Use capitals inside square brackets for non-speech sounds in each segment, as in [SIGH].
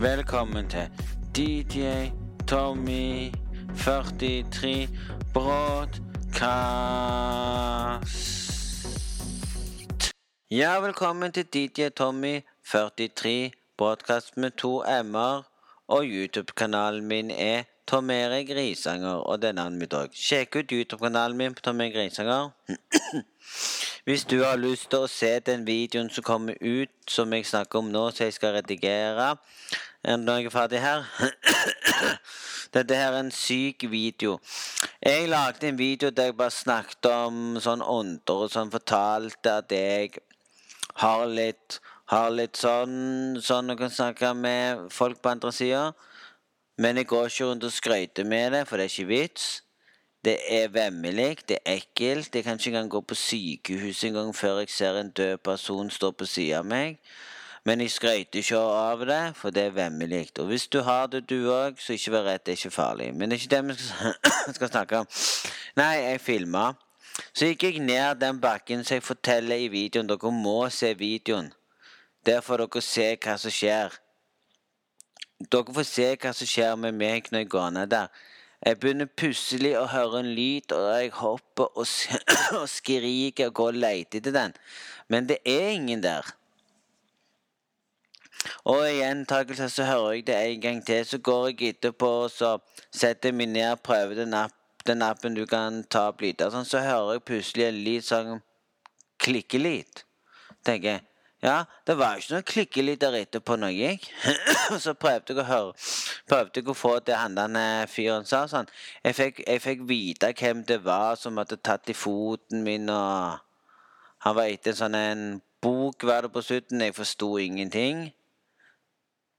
Velkommen til DJ Tommy 43 Broadcast. Ja, velkommen til DJ Tommy 43 Broadcast med to m-er. Og YouTube-kanalen min er Tom Erik Grisanger og navnet mitt òg. Sjekk ut YouTube-kanalen min på Tom Erik Grisanger. Hvis du har lyst til å se den videoen som kommer ut, som jeg snakker om nå, så jeg skal redigere når jeg er ferdig her [CLEARS THROAT] Dette her er en syk video. Jeg lagde en video der jeg bare snakket om sånn ånder og sånn, fortalte at jeg har litt har litt sånn sånn jeg kan snakke med folk på andre sida. Men jeg går ikke rundt og skryter med det, for det er ikke vits. Det er vemmelig, det er ekkelt. Jeg kan ikke engang gå på sykehus engang før jeg ser en død person stå på sida av meg. Men jeg skryter ikke av det, for det er vemmelig. Og hvis du har det, du òg, så ikke vær redd, det er ikke farlig. Men det er ikke det vi skal [COUGHS] snakke om. Nei, jeg filma. Så gikk jeg ned den bakken som jeg forteller i videoen. Dere må se videoen. Der får dere se hva som skjer. Dere får se hva som skjer med meg når jeg går ned der. Jeg begynner plutselig å høre en lyd, og jeg hopper og, [CLEARS THROAT] og skriker og går og leter etter den. Men det er ingen der. Og i gjentakelse så hører jeg det en gang til. Så går jeg etterpå og så setter jeg meg ned og prøver den, app, den appen du kan ta opp lyder. Sånn, så hører jeg plutselig en lyd som sånn klikkelyd. Tenker jeg ja, det var jo ikke noe klikkelyd der etterpå når jeg gikk. [CLEARS THROAT] så prøvde jeg å høre Prøvde jeg å få det han der fyren sa sånn. Jeg fikk, jeg fikk vite hvem det var som hadde tatt i foten min, og Han var etter sånn en bok, var det på slutten. Jeg forsto ingenting.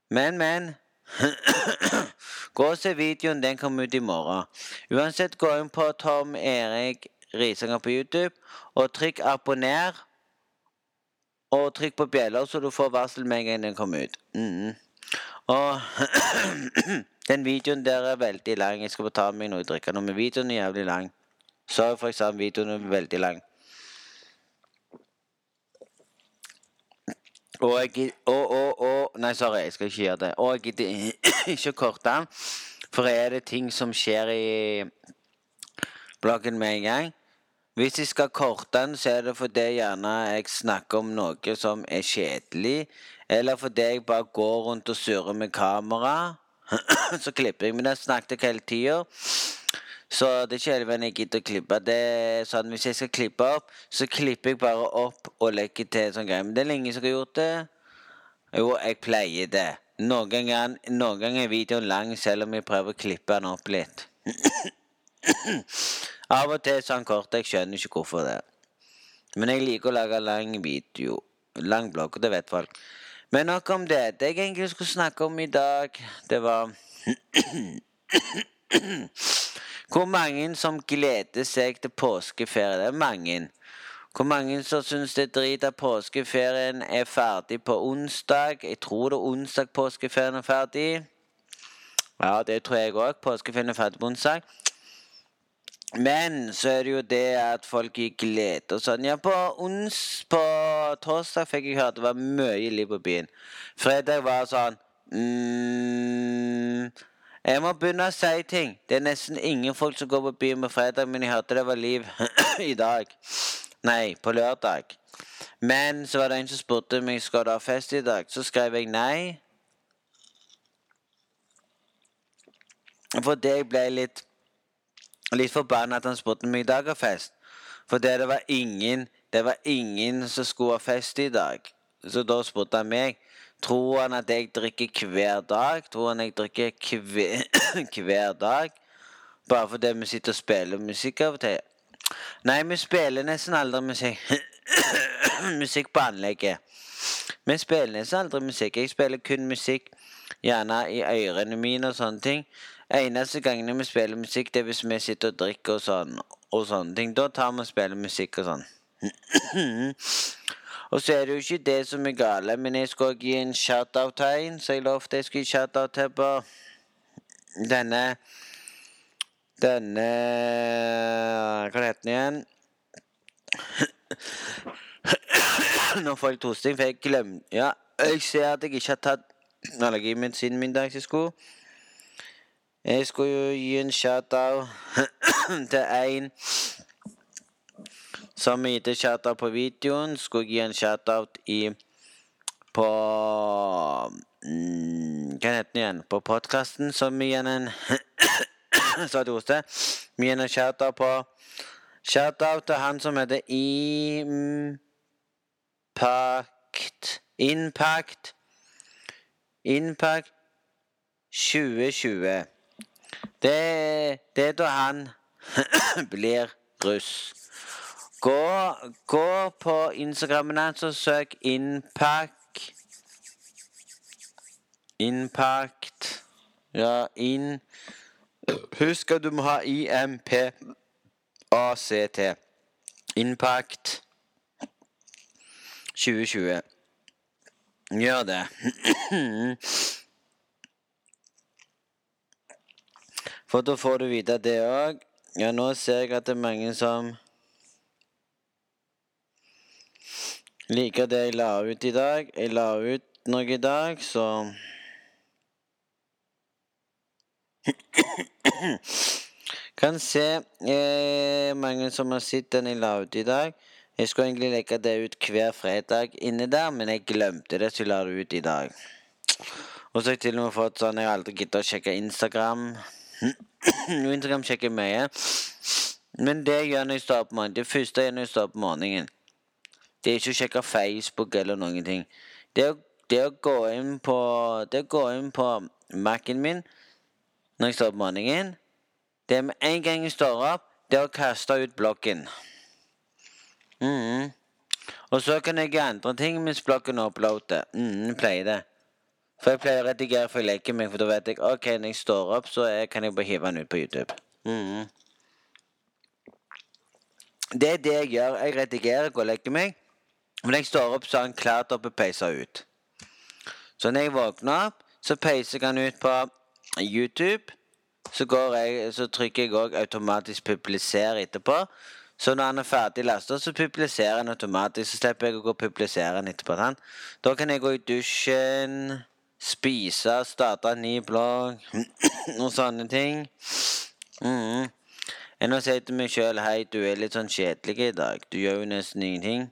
Men, men [CLEARS THROAT] Gå og se videoen. Den kommer ut i morgen. Uansett, gå inn på Tom Erik Risanger på YouTube, og trykk abonner. Og trykk på bjeller, så du får varsel med en gang den kommer ut. Mm. Og [CLEARS THROAT] den videoen der er veldig lang. Jeg skal bare ta meg noe å drikke men videoen er jævlig lang. Sorry for eksempel, videoen er veldig lang. Og jeg og, og, og, Nei, sorry, jeg skal ikke gjøre det. Og jeg gidder [CLEARS THROAT] ikke korte den, for er det ting som skjer i bloggen med en gang. Hvis jeg skal korte den, så er det fordi gjerne jeg snakker om noe som er kjedelig. Eller fordi jeg bare går rundt og surrer med kamera. [CLEARS THROAT] så klipper jeg. Men jeg snakket hele tida. Så det er ikke helt veien jeg gidder å klippe. Det er sånn, Hvis jeg skal klippe opp, så klipper jeg bare opp og legger til sånn greie. Men det er lenge som har gjort det. Jo, jeg pleier det. Noen ganger, noen er videoen lang, selv om jeg prøver å klippe den opp litt. [CLEARS THROAT] [CLEARS THROAT] Av og til sånn kort. Jeg skjønner ikke hvorfor det. Men jeg liker å lage lang video. Lang blogg, det vet folk. Men nok om det. Det jeg egentlig skulle snakke om i dag, det var [CLEARS THROAT] Hvor mange som gleder seg til påskeferie. Det er mange. Hvor mange som syns det er drit at påskeferien er ferdig på onsdag? Jeg tror det er onsdag påskeferien er ferdig. Ja, det tror jeg òg. Påskeferien er ferdig på onsdag. Men så er det jo det at folk i glede og sånn. Ja, på ons på torsdag fikk jeg høre at det var mye liv på byen. Fredag var sånn mm, Jeg må begynne å si ting. Det er nesten ingen folk som går på byen på fredag, men jeg hørte det var liv [CLEARS THROAT] i dag. Nei, på lørdag. Men så var det en som spurte om jeg skulle ha fest i dag. Så skrev jeg nei. Fordi jeg ble litt litt forbanna at han spurte meg i dag har fest. For det var ingen Det var ingen som skulle ha fest i dag. Så da spurte han meg Tror han at jeg drikker hver dag? Tror han jeg drikker hver, [COUGHS] hver dag? Bare fordi vi sitter og spiller musikk av og til? Nei, vi spiller nesten aldri musikk. [COUGHS] musikk på anlegget. Vi spiller nesten aldri musikk. Jeg spiller kun musikk gjerne i ørene mine og sånne ting. Eneste gangene vi spiller musikk, det er hvis vi sitter og drikker og sånn. Og sånne ting. Da tar vi og spiller musikk og sånn. [CLEARS THROAT] og så er det jo ikke det som er gale, men jeg skulle gi en shout-out til en, så jeg lovte jeg skulle gi shout-out til på denne Denne Hva heter den igjen? [CLEARS THROAT] Nå får jeg tosting, for jeg glemte Ja, jeg ser at jeg ikke har tatt allergimedisinmiddag jeg skulle. Jeg skulle jo gi en shout-out [CLEARS THROAT] til en som gitte shout-out på videoen. Skulle gi en shout-out i på mm, Hva heter den igjen? På podkasten, som igjen en Sa til hoste. Vi gir en shout-out på Shout-out til han som heter Impact Impact Impact 2020. Det, det er da han [CLEARS THROAT] blir russ. Gå, gå på Instagrammen hans og søk Impact Impact Ja, inn Husk at du må ha IMP ACT. Impact 2020. Gjør det. [CLEARS THROAT] For da får du vite det òg. Ja, nå ser jeg at det er mange som liker det jeg la ut i dag. Jeg la ut noe i dag, så Kan se eh, mange som har sett den jeg la ut i dag. Jeg skulle egentlig legge det ut hver fredag inne der, men jeg glemte det, så jeg la det ut i dag. Og så har jeg til og med fått sånn Jeg har aldri giddet å sjekke Instagram. Instagram sjekker mye. Men det gjør når jeg står opp morgenen. Det første jeg gjør når jeg står opp morgenen. Det er ikke å sjekke Facebook eller noen ting. Det det å gå inn på Det er å gå inn på Mac-en min når jeg står opp morgenen. Det med en gang jeg står opp, det er å kaste ut blokken. Mm. Og så kan jeg gjøre andre ting mens blokken uploader. Mm, pleier det. For jeg pleier å redigere før jeg legger meg, for da vet jeg ok, når jeg står opp, så kan jeg bare hive den ut på YouTube. Mm. Det er det jeg gjør. Jeg redigerer, går og legger meg. Men når jeg står opp, så har han klart opp å peise ut. Så når jeg våkner så peiser jeg han ut på YouTube så, jeg, så trykker jeg òg automatisk 'publisere' etterpå. Så når han er ferdig lasta, så publiserer han automatisk. Så slipper jeg å gå og publisere han etterpå. Da kan jeg gå i dusjen, spise, starte en ny blogg [CLEARS THROAT] og sånne ting. Mm. Enn å si til meg sjøl 'Hei, du er litt sånn kjedelig i dag. Du gjør jo nesten ingenting'.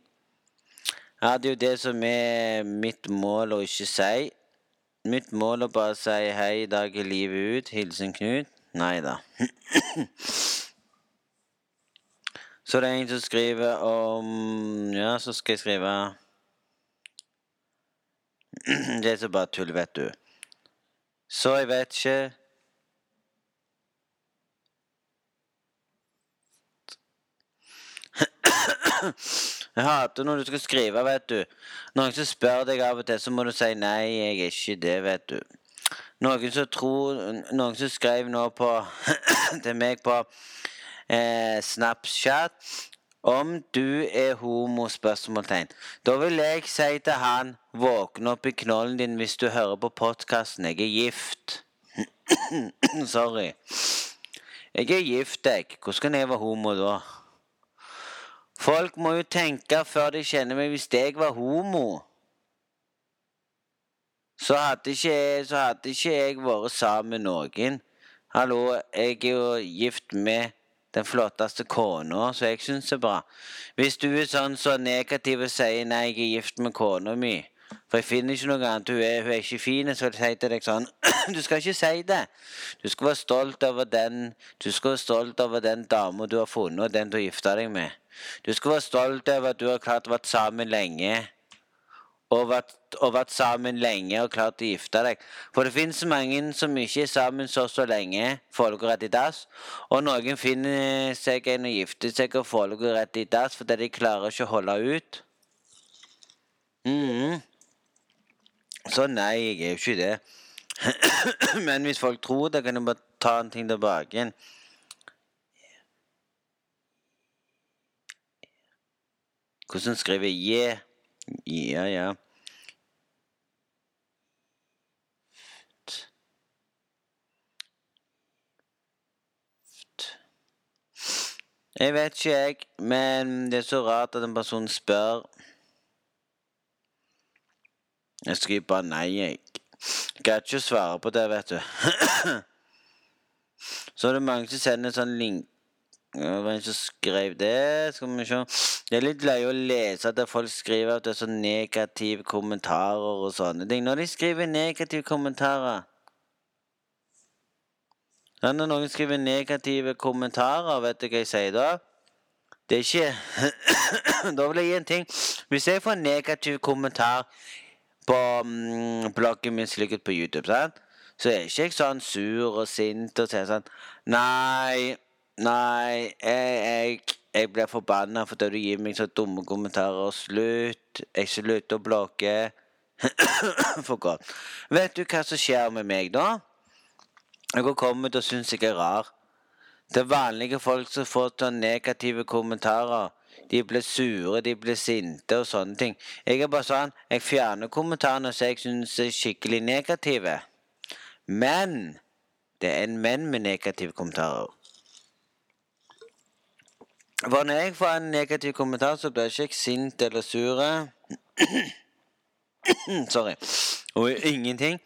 Ja, det er jo det som er mitt mål å ikke si. Mitt mål er bare å si hei, i dag er livet ut. Hilsen Knut. Nei da. [CLEARS THROAT] Så det er en som skriver om Ja, så skal jeg skrive [CLEARS THROAT] Det er så bare tull, vet du. Så jeg vet ikke [CLEARS THROAT] Jeg hater når du skal skrive, vet du. Noen som spør deg av og til, så må du si 'nei, jeg er ikke det', vet du. Noen som tror Noen som skrev nå på [CLEARS THROAT] til meg på eh, Snapchat om du er homo? spørsmålstegn. Da vil jeg si til han våkne opp i knollen din hvis du hører på podkasten. Jeg er gift. [CLEARS THROAT] Sorry. Jeg er gift, jeg. Hvordan kan jeg være homo da? Folk må jo tenke før de kjenner meg. Hvis jeg var homo, så hadde ikke, så hadde ikke jeg vært sammen med noen. Hallo, jeg er jo gift med den flotteste kona, så jeg syns det er bra. Hvis du er sånn så negativ og sier 'nei, jeg er gift med kona mi', for jeg finner ikke noe annet, hun er, hun er ikke fin, så vil jeg si til deg sånn [CLEARS THROAT] Du skal ikke si det. Du skal være stolt over den Du skal være stolt over den dama du har funnet, og den du har gifta deg med. Du skal være stolt over at du har klart å være sammen lenge. Og vært, og vært, sammen lenge og klart å gifte deg. For det finnes mange som ikke er sammen så så lenge, dere rett i dass. Og noen finner seg en å gifte seg og dere rett i dass fordi de klarer ikke å holde ut. Mm. Så nei, jeg er jo ikke det. [CLEARS THROAT] Men hvis folk tror det, kan du bare ta en ting tilbake igjen. Hvordan skriver jeg yeah? Ja, ja. Jeg vet ikke, jeg, men det er så rart at en person spør. Jeg skriver bare nei, jeg. Gadd ikke å svare på det, vet du. [CLEARS THROAT] Så er det mange som sender sånn link Hvem som skrev det? Skal vi se. Det er litt løye å lese at folk skriver at det er så negative kommentarer og sånne ting. Når de skriver negative kommentarer Når noen skriver negative kommentarer, vet du hva jeg sier da? Det er ikke [COUGHS] Da vil jeg gi en ting. Hvis jeg får en negativ kommentar på mm, bloggen min slikket på YouTube, sant? så er ikke jeg sånn sur og sint og sier sånn Nei, nei, jeg, jeg, jeg blir forbanna fordi du gir meg så dumme kommentarer. Slutt. Jeg slutter å blogge. [COUGHS] For godt. Vet du hva som skjer med meg da? Jeg har kommet og synes jeg er rar. Det er vanlige folk som får sånne negative kommentarer. De blir sure, de blir sinte og sånne ting. Jeg er bare sånn, jeg fjerner kommentarene som jeg syns er skikkelig negative. Men det er en menn med negative kommentarer. For når jeg får en negativ kommentar, så blir jeg ikke sint eller sur. [CLEARS THROAT] Sorry. Og ingenting.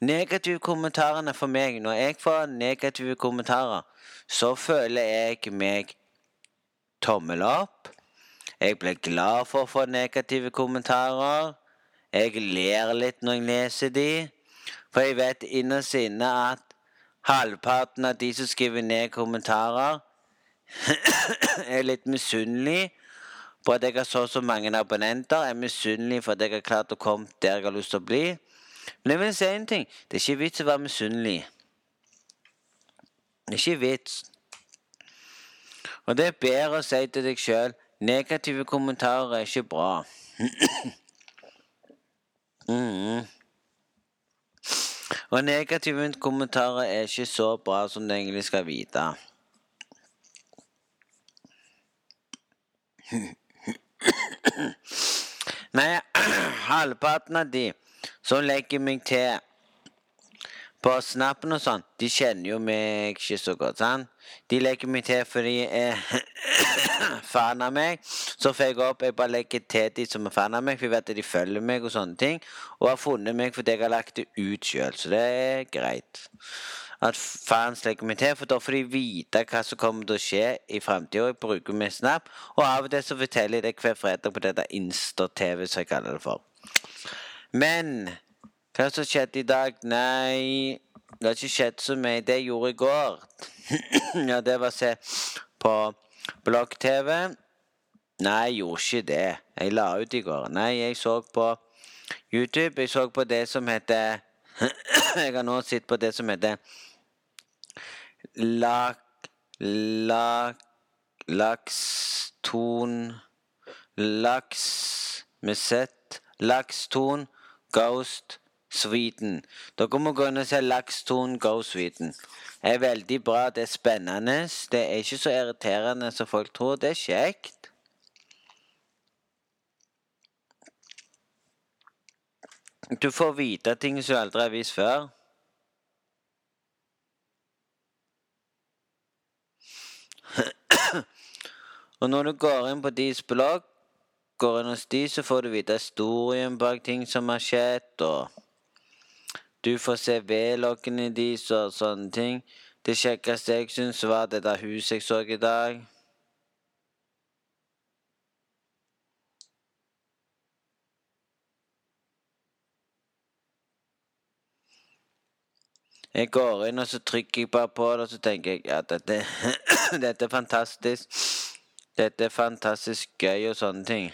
Negative kommentarene for meg Når jeg får negative kommentarer, så føler jeg meg tommel opp. Jeg blir glad for å få negative kommentarer. Jeg ler litt når jeg leser de. For jeg vet innerst inne at halvparten av de som skriver ned kommentarer, er litt misunnelig på at jeg har så så mange abonnenter. Jeg Er misunnelig for at jeg har klart å komme der jeg har lyst til å bli. Men jeg vil si en ting. Det er ikke vits å være misunnelig. Det er ikke vits. Og det er bedre å si til deg sjøl negative kommentarer er ikke bra. [CLEARS THROAT] mm. Og negative kommentarer er ikke så bra som du egentlig skal vite. Nei, [CLEARS THROAT] halvparten av de som legger meg til på snappen og sånn, de kjenner jo meg ikke så godt. sant? De legger meg til fordi jeg [CLEARS THROAT] er fan av meg. Så får jeg opp, jeg bare legger til de som er fan av meg, for jeg vet at de følger meg og sånne ting. Og har funnet meg fordi jeg har lagt det ut sjøl, så det er greit. At fans legger meg til, for da får de vite hva som kommer til å skje i framtida. Jeg bruker min Snap, og av og til så forteller jeg det hver fredag på dette Insta-TV, som jeg kaller det for. Men hva som skjedde i dag? Nei, det har ikke skjedd så mye. Det jeg gjorde i går, [CLEARS THROAT] ja, det var å se på blogg-TV. Nei, jeg gjorde ikke det. Jeg la ut i går. Nei, jeg så på YouTube. Jeg så på det som heter [CLEARS THROAT] Jeg har nå sett på det som heter Lak... Lak... Lakston Laks med sett, Lakston Ghost Sweden. Dere må gå inn og se Lakston Go Sweden. Det er veldig bra. Det er spennende. Det er ikke så irriterende som folk tror. Det er kjekt. Du får vite ting som du aldri har vist før. Og når du går inn på deres blogg, går inn hos de, så får du vite historien bak ting som har skjedd, og du får se V-loggene deres og sånne ting. Det kjekkeste jeg syns, var det der huset jeg så i dag. Jeg går inn, og så trykker jeg bare på det, og så tenker jeg at dette, [CLEARS THROAT] dette er fantastisk. Dette er fantastisk gøy og sånne ting.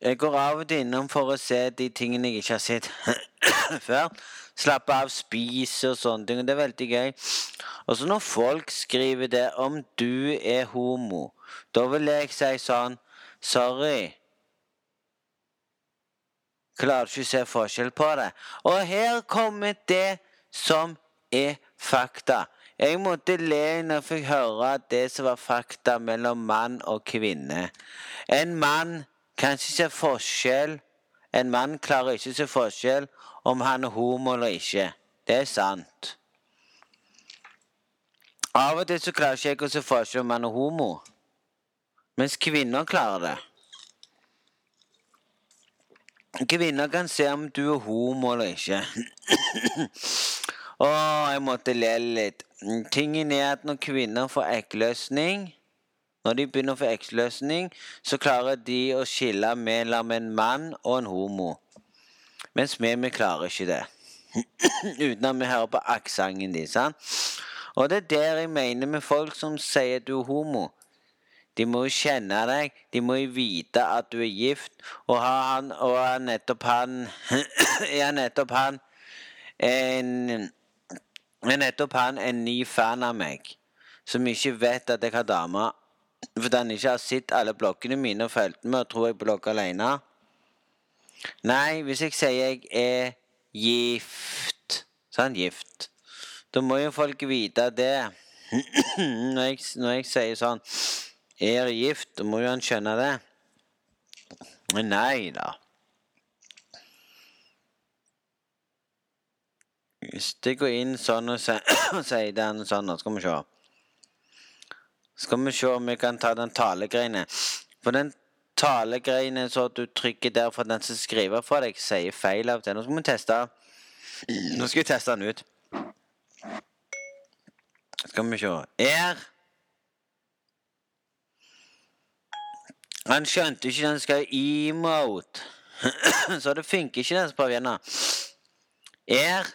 Jeg går av og til innom for å se de tingene jeg ikke har sett [CLEARS THROAT] før. Slappe av, spise og sånne ting. Det er veldig gøy. Og så når folk skriver det om du er homo, da vil jeg si sånn Sorry. Klarer ikke å se forskjell på det? Og her kommer det som er fakta. Jeg måtte le når jeg fikk høre det som var fakta mellom mann og kvinne. En mann kan ikke se forskjell En mann klarer ikke å se forskjell om han er homo eller ikke. Det er sant. Av og til så klarer ikke jeg å se forskjell om han er homo. Mens kvinner klarer det. Kvinner kan se om du er homo eller ikke. Å, jeg måtte le litt. Tingen er at når kvinner får eggløsning Når de begynner å få eggløsning, så klarer de å skille mellom en mann og en homo. Mens vi, vi klarer ikke det. [CLEARS THROAT] Uten at vi hører på aksenten din. sant? Og det er der jeg mener med folk som sier du er homo. De må jo kjenne deg, de må jo vite at du er gift, og har han og er nettopp han [CLEARS THROAT] Er nettopp han en Er nettopp han en ny fan av meg, som ikke vet at jeg har dame, fordi han ikke har sett alle blokkene mine og fulgt med og tror jeg blogger alene. Nei, hvis jeg sier jeg er gift Sånn gift. Da må jo folk vite det. [CLEARS THROAT] når, jeg, når jeg sier sånn er gift, da må jo han skjønne det. Men nei da. Hvis jeg går inn sånn og sier den sånn, da skal vi se. Skal vi se om vi kan ta den talegreiene. For den talegreiene så du trykker der for at den som skriver for deg, sier feil av til. Nå skal vi teste. Nå skal vi teste den ut. Skal vi se. Er Han skjønte ikke den skal emote. [CLEARS THROAT] Så det funker ikke, den som prøver igjen. Er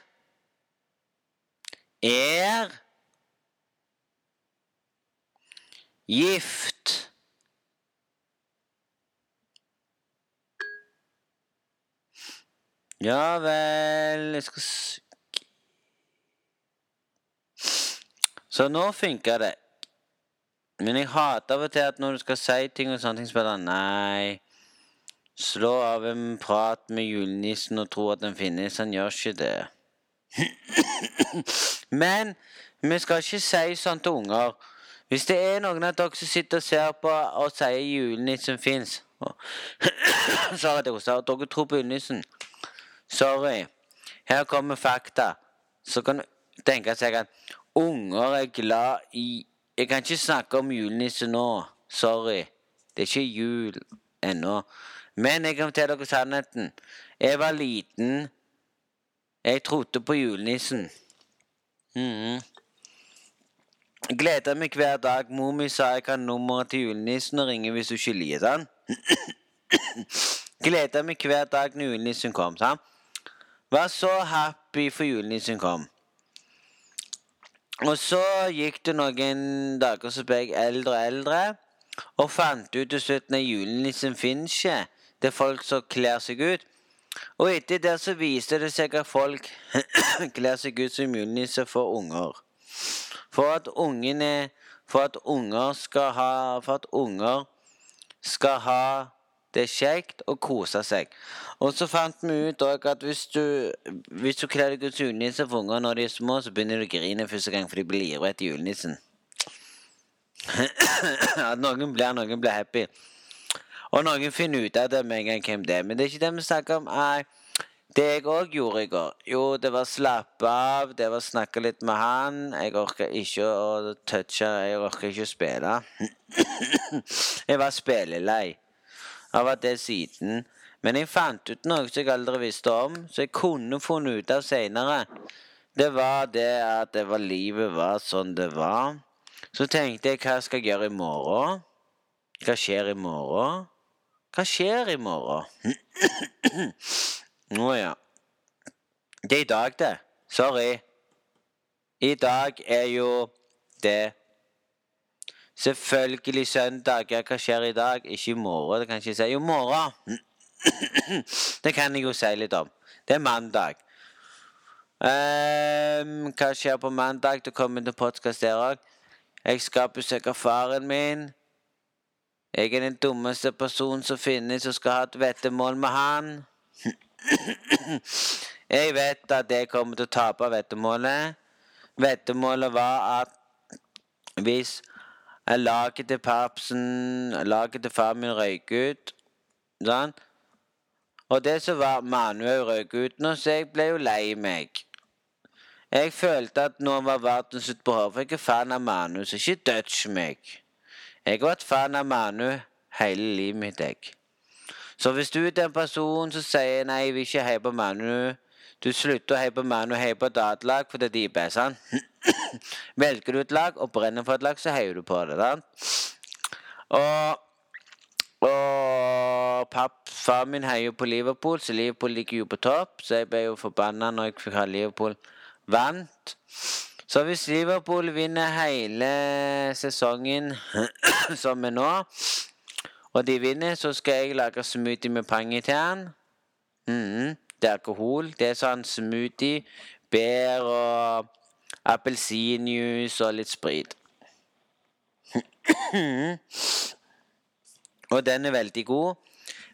Er gift Ja vel Jeg skal Så nå funker det. Men jeg hater av og til at når du skal si ting og sånne ting, så Nei. Slå av en prat med julenissen og tro at den finnes. Han gjør ikke det. Men vi skal ikke si sånn til unger. Hvis det er noen av dere som sitter og ser på og sier julenissen fins [COUGHS] Sorry, dere, dere tror på julenissen. Sorry. Her kommer fakta. Så kan du tenke seg at unger er glad i jeg kan ikke snakke om julenisse nå. Sorry. Det er ikke jul ennå. Men jeg kan fortelle dere sannheten. Jeg var liten. Jeg trodde på julenissen. Mm. Gleda meg hver dag. Mor mi sa jeg kan nummeret til julenissen og ringer hvis du ikke liker den. [COUGHS] Gleda meg hver dag når julenissen kom. Sant? Var så happy for julenissen kom. Og så gikk det noen dager, så ble jeg eldre og eldre. Og fant ut til slutt at julenissen finnes ikke. Det er folk som kler seg ut. Og etter det så viste det seg at folk [CLEARS THROAT] kler seg ut som julenisser for unger. For at ungene For at unger skal ha For at unger skal ha det er kjekt å kose seg. Og så fant vi ut at hvis du, hvis du kler deg ut som julenisse for unger når de er små, så begynner de å grine første gang, for de blir livredde etter julenissen. [CLEARS THROAT] At noen blir, noen blir happy. Og noen finner ut av det med en gang hvem det er. Men det er ikke det vi snakker om. Nei, det jeg òg gjorde i går, jo, det var slappe av, det var snakke litt med han. Jeg orka ikke å touche, jeg orka ikke å spille. [CLEARS THROAT] jeg var spillelei av at det siden. Men jeg fant ut noe som jeg aldri visste om, så jeg kunne funnet ut av seinere. Det var det at det var livet var sånn det var. Så tenkte jeg hva skal jeg gjøre i morgen? Hva skjer i morgen? Hva skjer i morgen? Å ja. Det er i dag, det. Sorry. I dag er jo det Selvfølgelig søndag. Hva skjer i dag? Ikke i morgen. Det kan jeg ikke si. Jo, morgen. [CLEARS THROAT] det kan jeg jo si litt om. Det er mandag. Um, hva skjer på mandag? Det kommer til podkast der òg. Jeg skal besøke faren min. Jeg er den dummeste personen som finnes, og skal ha et veddemål med han. [CLEARS THROAT] jeg vet at jeg kommer til å tape veddemålet. Veddemålet var at hvis Laget til papsen, laget til far min røyk ut. Sånn. Og det som var Manuel røyk ut nå, så jeg ble jo lei meg. Jeg følte at nå var verden slutt på håret, for jeg er fan av Manu, så ikke dodge meg. Jeg har vært fan av Manu hele livet mitt, jeg. Så hvis du er den personen som sier nei, jeg vil ikke heie på Manu Du slutter å heie på mann og heier på et annet lag fordi de er best, sant? [CLEARS THROAT] Velger du et lag og brenner for et lag, så heier du på det. sant? Og og papp, far min heier jo på Liverpool, så Liverpool ligger jo på topp. Så jeg ble jo forbanna når jeg fikk ha Liverpool vant. Så hvis Liverpool vinner hele sesongen [CLEARS THROAT] som er nå, og de vinner, så skal jeg lage smoothie med pangi til han. Mm, det er alkohol. Det er sånn smoothie, bær og appelsinjuice og litt sprit. Og den er veldig god.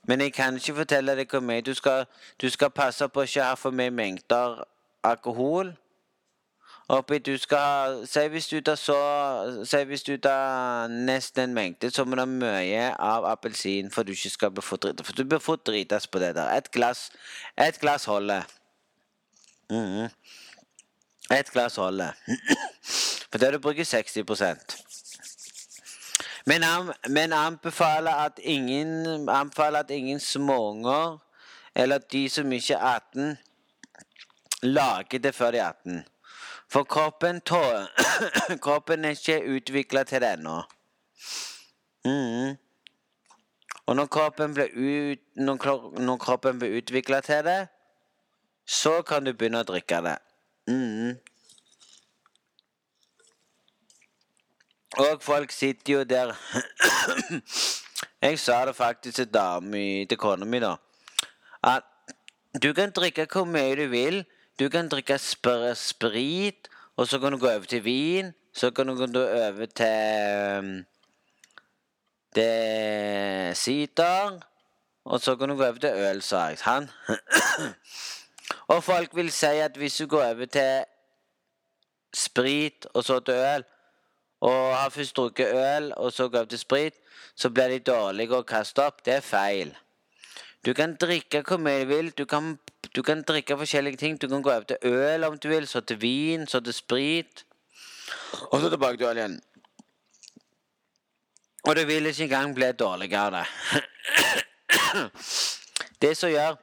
Men jeg kan ikke fortelle deg hvor mye. Du skal, du skal passe på å ikke ha for mye mengder alkohol. Oppi du skal Si hvis du tar så Si hvis du tar nesten en mengde, så må du ha mye av appelsin for du ikke skal bli fått drita. For du blir fort dritas på det der. Et glass Et glass holder. Mm. Et glass holder. [CLEARS THROAT] For det du bruker 60% men, men anbefaler at ingen anbefaler at ingen småunger eller de som ikke er 18, lager det før de er 18. For kroppen, tå, [COUGHS] kroppen er ikke utvikla til det ennå. Mm. Og når kroppen blir, ut, når, kroppen blir utvikla til det, så kan du begynne å drikke det. Mm. Og folk sitter jo der [COUGHS] Jeg sa det faktisk til dama til kona mi, da. At du kan drikke hvor mye du vil. Du kan drikke spr sprit, og så kan du gå over til vin. Så kan du gå over til um, Det sider. Og så kan du gå over til øl, sa jeg. Han. [CLEARS THROAT] og folk vil si at hvis du går over til sprit, og så til øl og har først drukket øl, og så går over til sprit, så blir de dårlige og kaster opp. Det er feil. Du kan drikke hvor mye du vil. Du kan, du kan drikke forskjellige ting. Du kan gå over til øl om du vil, så til vin, så til sprit. Og så tilbake til øl igjen. Og du vil ikke engang bli dårlig av det. [COUGHS] Det som gjør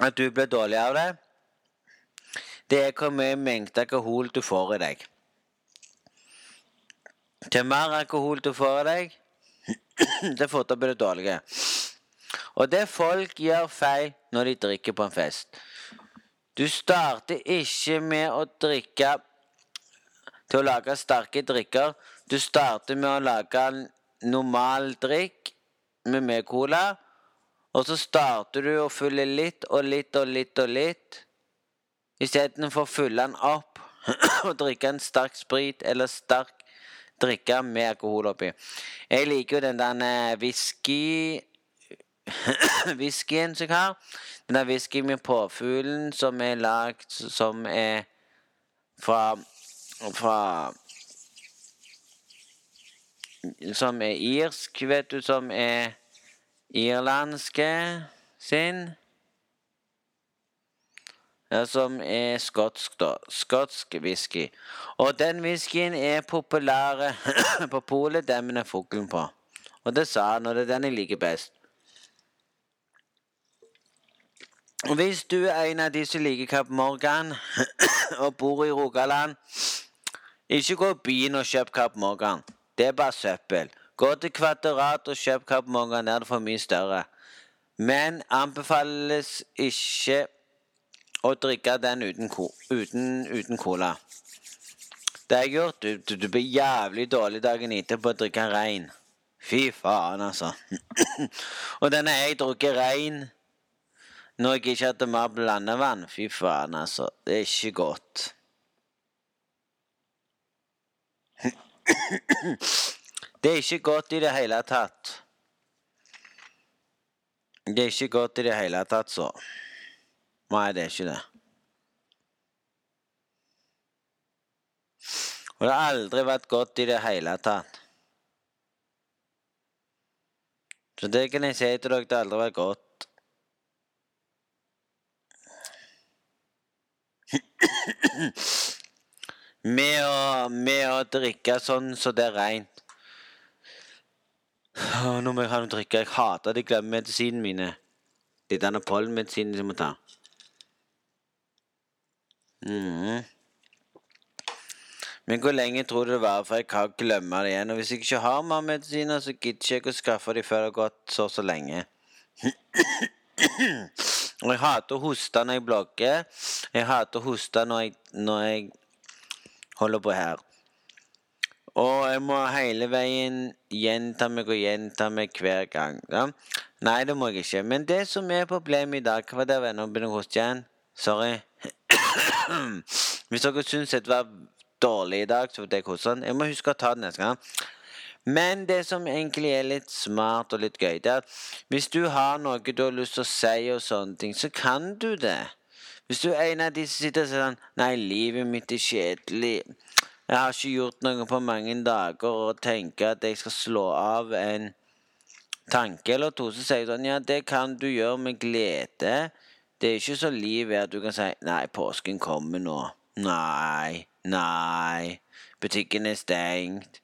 at du blir dårlig av det, det er hvor mye mengde alkohol du får i deg. Til mer alkohol du får i deg, [COUGHS] til fortere blir du dårlig. Og det folk gjør feil når de drikker på en fest Du starter ikke med å drikke til å lage sterke drikker. Du starter med å lage en normal drikk med mer cola. Og så starter du å fylle litt og litt og litt og litt. Istedenfor å fylle den opp [CLEARS THROAT] og drikke en sterk sprit eller sterk drikke med alkohol oppi. Jeg liker jo den der whisky [COUGHS] Whiskyen som jeg har. Den der whiskyen med påfuglen som er lagd Som er fra Fra Som er irsk, vet du, som er irlandske sin. Ja, som er skotsk, da. Skotsk whisky. Og den whiskyen er populær [COUGHS] på polet, den med fuglen på. Og det sa han, og det er den jeg liker best. Hvis du er en av de som liker Kapp Morgan [COUGHS] og bor i Rogaland, ikke gå i byen og kjøp Kapp Morgan. Det er bare søppel. Gå til Kvadrat og kjøp Kapp Morgan, der er det for mye større. Men anbefales ikke å drikke den uten, uten, uten cola. Det har jeg gjort. Du, du, du, blir jævlig dårlig dagen etterpå å drikke rein. Fy faen, altså. [COUGHS] og den har jeg drukket rein når jeg ikke hadde mer blandevann. Fy faen, altså. Det er ikke godt. det er ikke godt i det hele tatt. Det er ikke godt i det hele tatt, så. Nei, det er ikke det. Og det har aldri vært godt i det hele tatt. Så det kan jeg si til dere, det har aldri vært godt. Med, å, med å drikke sånn så det er reint. Nå må jeg ha noe å drikke. Jeg hater at jeg glemmer medisinene mine. Det er denne pollenmedisinen jeg må ta. Mm. Men hvor lenge tror du det varer før jeg kan glemme det igjen? Og hvis jeg ikke har mer medisiner, så gidder ikke jeg å skaffe dem før det har gått så og så lenge. Og jeg hater å hoste når jeg blogger. Jeg hater å hoste når jeg, når jeg holder på her. Og jeg må hele veien gjenta meg og gjenta meg hver gang. Ja? Nei, det må jeg ikke. Men det som er problemet i dag Hva var det, venner? Begynner å hoste igjen? Sorry. [CLEARS THROAT] Hvis dere syns det var dårlig i dag, så får jeg hoste. Jeg må huske å ta den neste gang. Men det som egentlig er litt smart og litt gøy, det er at hvis du har noe du har lyst til å si og sånne ting, så kan du det. Hvis du er en av de som sitter og sier sånn Nei, livet mitt er kjedelig. Jeg har ikke gjort noe på mange dager og tenker at jeg skal slå av en tanke eller to, så sier jeg sånn Ja, det kan du gjøre med glede. Det er ikke så liv at du kan si Nei, påsken kommer nå. Nei. Nei. Butikken er stengt.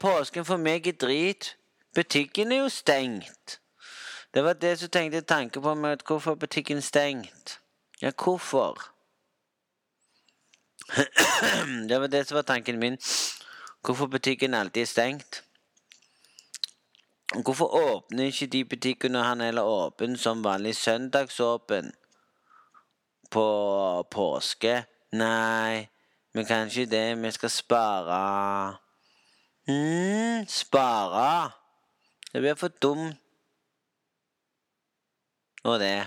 Påsken for meg er drit. Butikken er jo stengt. Det var det som tenkte tanke på meg. Hvorfor er butikken stengt? Ja, hvorfor? [CLEARS THROAT] det var det som var tanken min. Hvorfor butikken alltid er stengt? Hvorfor åpner ikke de butikkene han heller åpen som vanlig søndagsåpen på påske? Nei, vi kan ikke det. Vi skal spare. mm, spare. Det blir for dumt. Og det.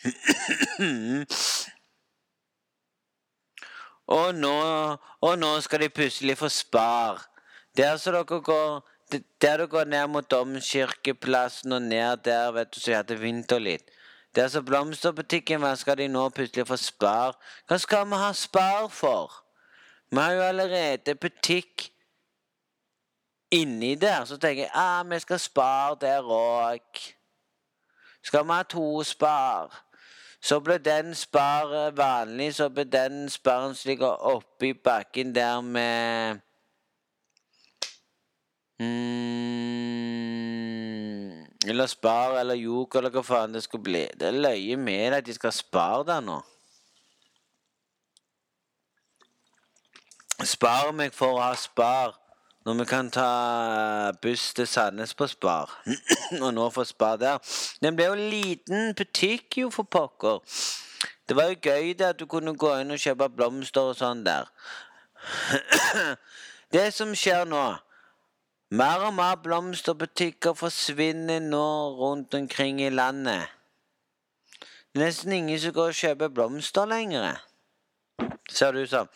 [COUGHS] og nå Og nå skal de plutselig få spar. Der som dere går der du går ned mot Domkirkeplassen og ned der, vet du, så jeg hadde vinter litt. Der så blomsterbutikken hva skal de nå plutselig få spar. Hva skal vi ha spar for? Vi har jo allerede butikk inni der. Så tenker jeg ah, vi skal spare der òg. Skal vi ha to spar? Så ble den spar vanlig, så ble den sparen som ligger oppi bakken der med mm, Eller spar eller jok eller hva faen det skal bli. Det er løye med at de skal spare der nå. Spar meg for å ha spar. Når vi kan ta buss til Sandnes på Spar, [CLEARS THROAT] og nå få Spar der. Den ble jo liten butikk, jo, for pokker. Det var jo gøy det at du kunne gå inn og kjøpe blomster og sånn der. [CLEARS THROAT] Det som skjer nå Mer og mer blomsterbutikker forsvinner nå rundt omkring i landet. Det er nesten ingen som går og kjøper blomster lenger. Ser det ut som.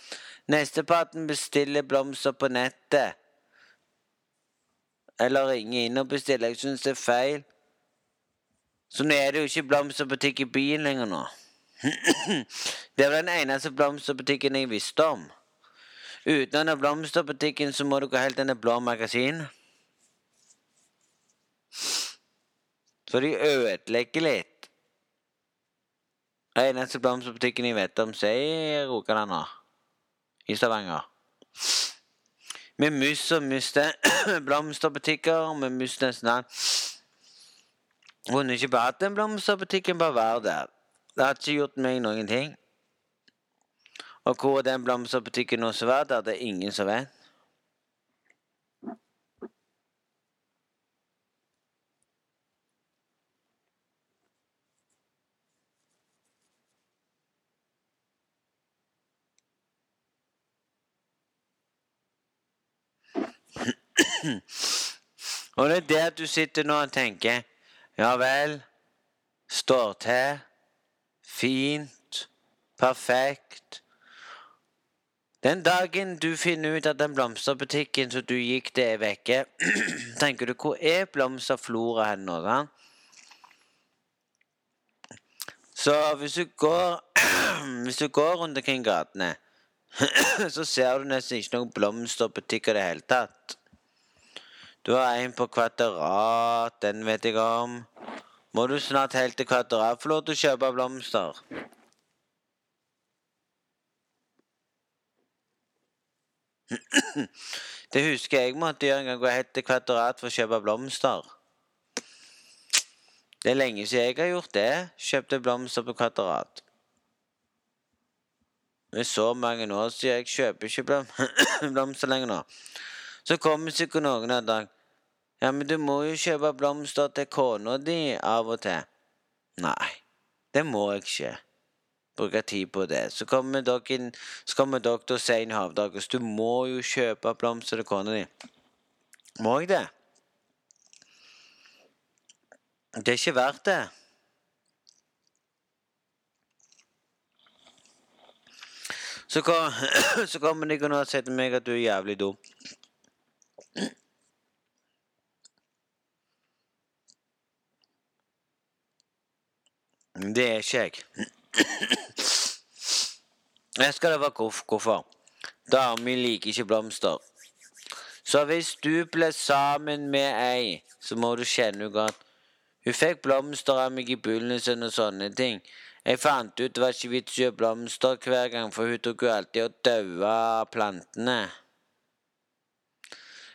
Nesteparten bestiller blomster på nettet eller ringer inn og bestiller. Jeg syns det er feil. Så nå er det jo ikke blomsterbutikk i byen lenger nå. [CLEARS THROAT] det var den eneste blomsterbutikken jeg visste om. Uten denne blomsterbutikken så må du gå helt i Blå magasin. Så de ødelegger litt. Den eneste blomsterbutikken jeg vet om, sier Rogaland nå. I Stavanger. Vi mister, mister [CLEARS THROAT] blomsterbutikker. Vi mister nesten alt. Kunne ikke bare hatt den blomsterbutikken bare være der. Det hadde ikke gjort meg noen ting. Og hvor den blomsterbutikken skal være, der det er ingen som vet. [CLEARS THROAT] Og det er der du sitter nå og tenker Ja vel. Står til. Fint. Perfekt. Den dagen du finner ut at den blomsterbutikken som du gikk til, er vekke, [CLEARS THROAT] tenker du hvor er blomsterflora hen nå? da? Så hvis du går [CLEARS THROAT] Hvis du går rundt omkring gatene, [CLEARS THROAT] så ser du nesten ikke noen blomsterbutikker i det hele tatt. Du har en på Kvadrat, den vet jeg om. må du snart helt til Kvadrat få til å kjøpe blomster. Det husker jeg måtte gjøre en gang. Gå helt til Kvadrat for å kjøpe blomster. Det er lenge siden jeg har gjort det. Kjøpte blomster på Kvadrat. Det så mange år siden. Jeg kjøper ikke blom [CLEARS THROAT] blomster lenger nå. Så kommer sikkert noen en dag. Ja, men du må jo kjøpe blomster til kona di av og til. Nei, det må jeg ikke bruke tid på det. Så kommer dere, så kommer doktor Sein Havdagas. Du må jo kjøpe blomster til kona di. Må jeg det? Det er ikke verdt det. Så, kom, [CLEARS THROAT] så kommer de og sier til meg at du er jævlig dum. Det er ikke jeg. Jeg skal være hvorfor. Damer liker ikke blomster. Så hvis du ble sammen med ei, så må du kjenne henne godt. Hun fikk blomster av meg i begynnelsen og sånne ting. Jeg fant ut det var ikke vits i å blomster hver gang, for hun tok jo alltid og daua plantene.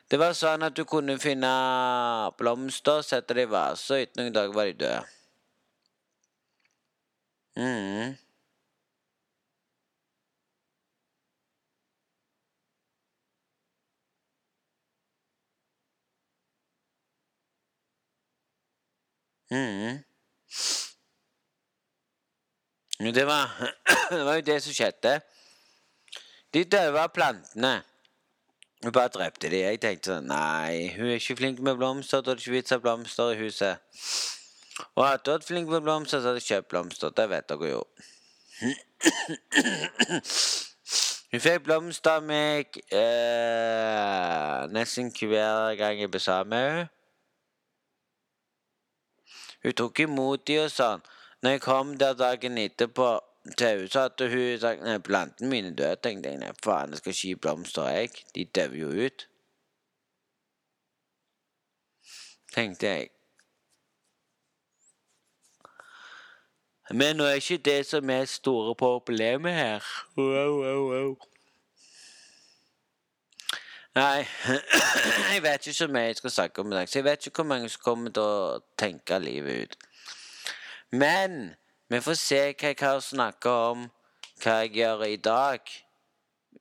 Det var sånn at du kunne finne blomster, sette dem i vaser, og etter noen dager var de døde. Mm. Mm. Det var, [CLEARS THROAT] det var jo det som skjedde. De daua plantene. Hun bare drepte de. Jeg tenkte sånn Nei, hun er ikke flink med blomster. Da er det ikke vits i blomster i huset. Og hadde hun vært flink med blomster, så hadde jeg kjøpt blomster. Det vet dere jo. Hun fikk blomster av meg eh, nesten hver gang jeg besøkte henne. Hun tok imot de og sånn. Når jeg kom der dagen etterpå til så hadde hun sagt nei, plantene mine døde. tenkte jeg nei, faen, jeg skal ikke gi blomster, jeg. De dør jo ut. Tenkte jeg. Men nå er ikke det som er store problemet her. Wow, wow, wow. Nei, [CLEARS THROAT] jeg vet ikke så mye jeg skal snakke om i dag, så jeg vet ikke hvor mange som kommer til å tenke livet ut. Men vi får se hva jeg har snakke om, hva jeg gjør i dag.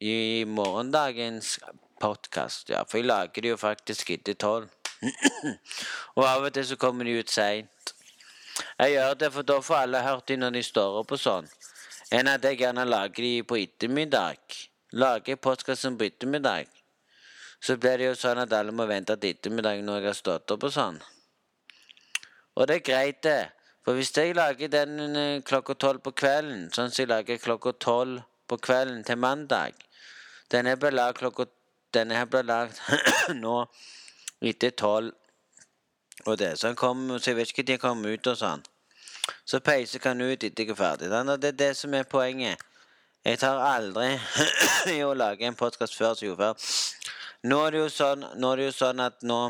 I morgendagens podkast, ja. For jeg lager det jo faktisk etter tolv. [CLEARS THROAT] og av og til så kommer de ut seint. Jeg gjør det, for da får alle hørt dem når de står opp og sånn. Enn at jeg gjerne lager de på ettermiddag. Lager jeg podkasten på ettermiddag så blir det jo sånn at alle må vente til ettermiddag når jeg har stått opp og sånn. Og det er greit, det. For hvis jeg lager den eh, klokka tolv på kvelden, sånn som jeg lager klokka tolv på kvelden til mandag Denne ble lagd klokka lagd [CLEARS THROAT] nå etter tolv. Og det Så han kom, så jeg vet ikke når de kommer ut og sånn. Så peiser kan ut etter jeg er ferdig. Det er det som er poenget. Jeg tar aldri [CLEARS THROAT] i å lage en podkast før som gjorde før. Nå er det jo sånn, nå er det jo sånn at nå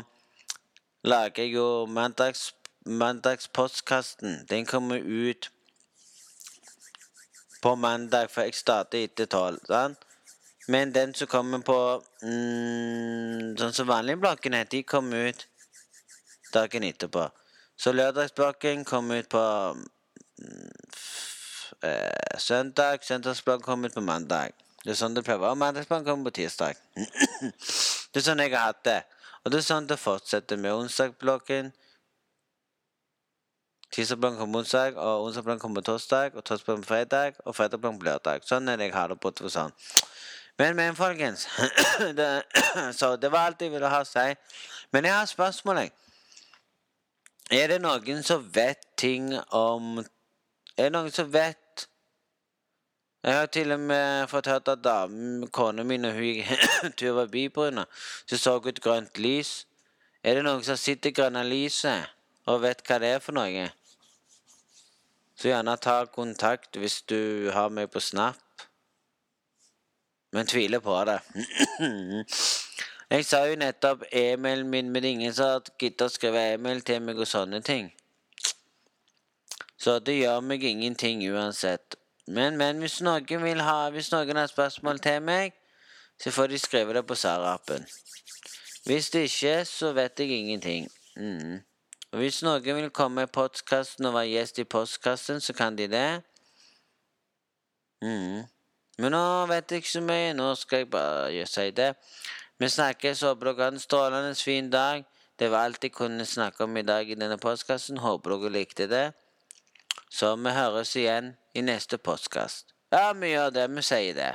lager jeg jo mandags, mandagspostkasten. Den kommer ut på mandag, for jeg starter etter tolv. Sånn? Men den som kommer på mm, Sånn som vanlige blokkene, de kommer ut dagen etterpå. Så lørdagsblokken kommer ut på mm, eh, søndag. Søndagsblokken kommer ut på mandag. Det er sånn det pleier å være. Mandagsplanen kommer på tirsdag. [CLEARS THROAT] det er sånn jeg har hatt det. Og det er sånn det fortsetter med onsdagsblokken. Tirsdagsblokken kommer onsdag, og onsdagsblokken kommer torsdag, og torsdagsblokken på fredag, og fredagsblokken på lørdag. Sånn er det jeg har det det sånn. Men, men, folkens [CLEARS THROAT] det, [CLEARS THROAT] Så det var alt jeg ville ha å si. Men jeg har spørsmål, jeg. Er det noen som vet ting om Er det noen som vet jeg har til og med fått hørt at damen, kona mi, når hun gikk [COUGHS] tur forbi bryna, så så hun et grønt lys. Er det noen som sett det grønne lyset og vet hva det er for noe? Så gjerne ta kontakt hvis du har meg på Snap. Men tviler på det. Jeg sa jo nettopp e-mailen min, men ingen som har giddet å skrive e-mail til meg og sånne ting. Så det gjør meg ingenting uansett. Men, men hvis noen vil ha Hvis noen har spørsmål til meg, så får de skrive det på Sara-appen. Hvis det ikke, så vet jeg ingenting. Mm. Og hvis noen vil komme i postkassen og være gjest i postkassen, så kan de det. Mm. Men nå vet jeg ikke så mye. Nå skal jeg bare si det. Vi snakkes. Håper dere har en strålende fin dag. Det var alt jeg kunne snakke om i dag i denne postkassen. Håper dere likte det. Så vi høres igjen i neste postkast. Ja, vi gjør det. Vi sier det.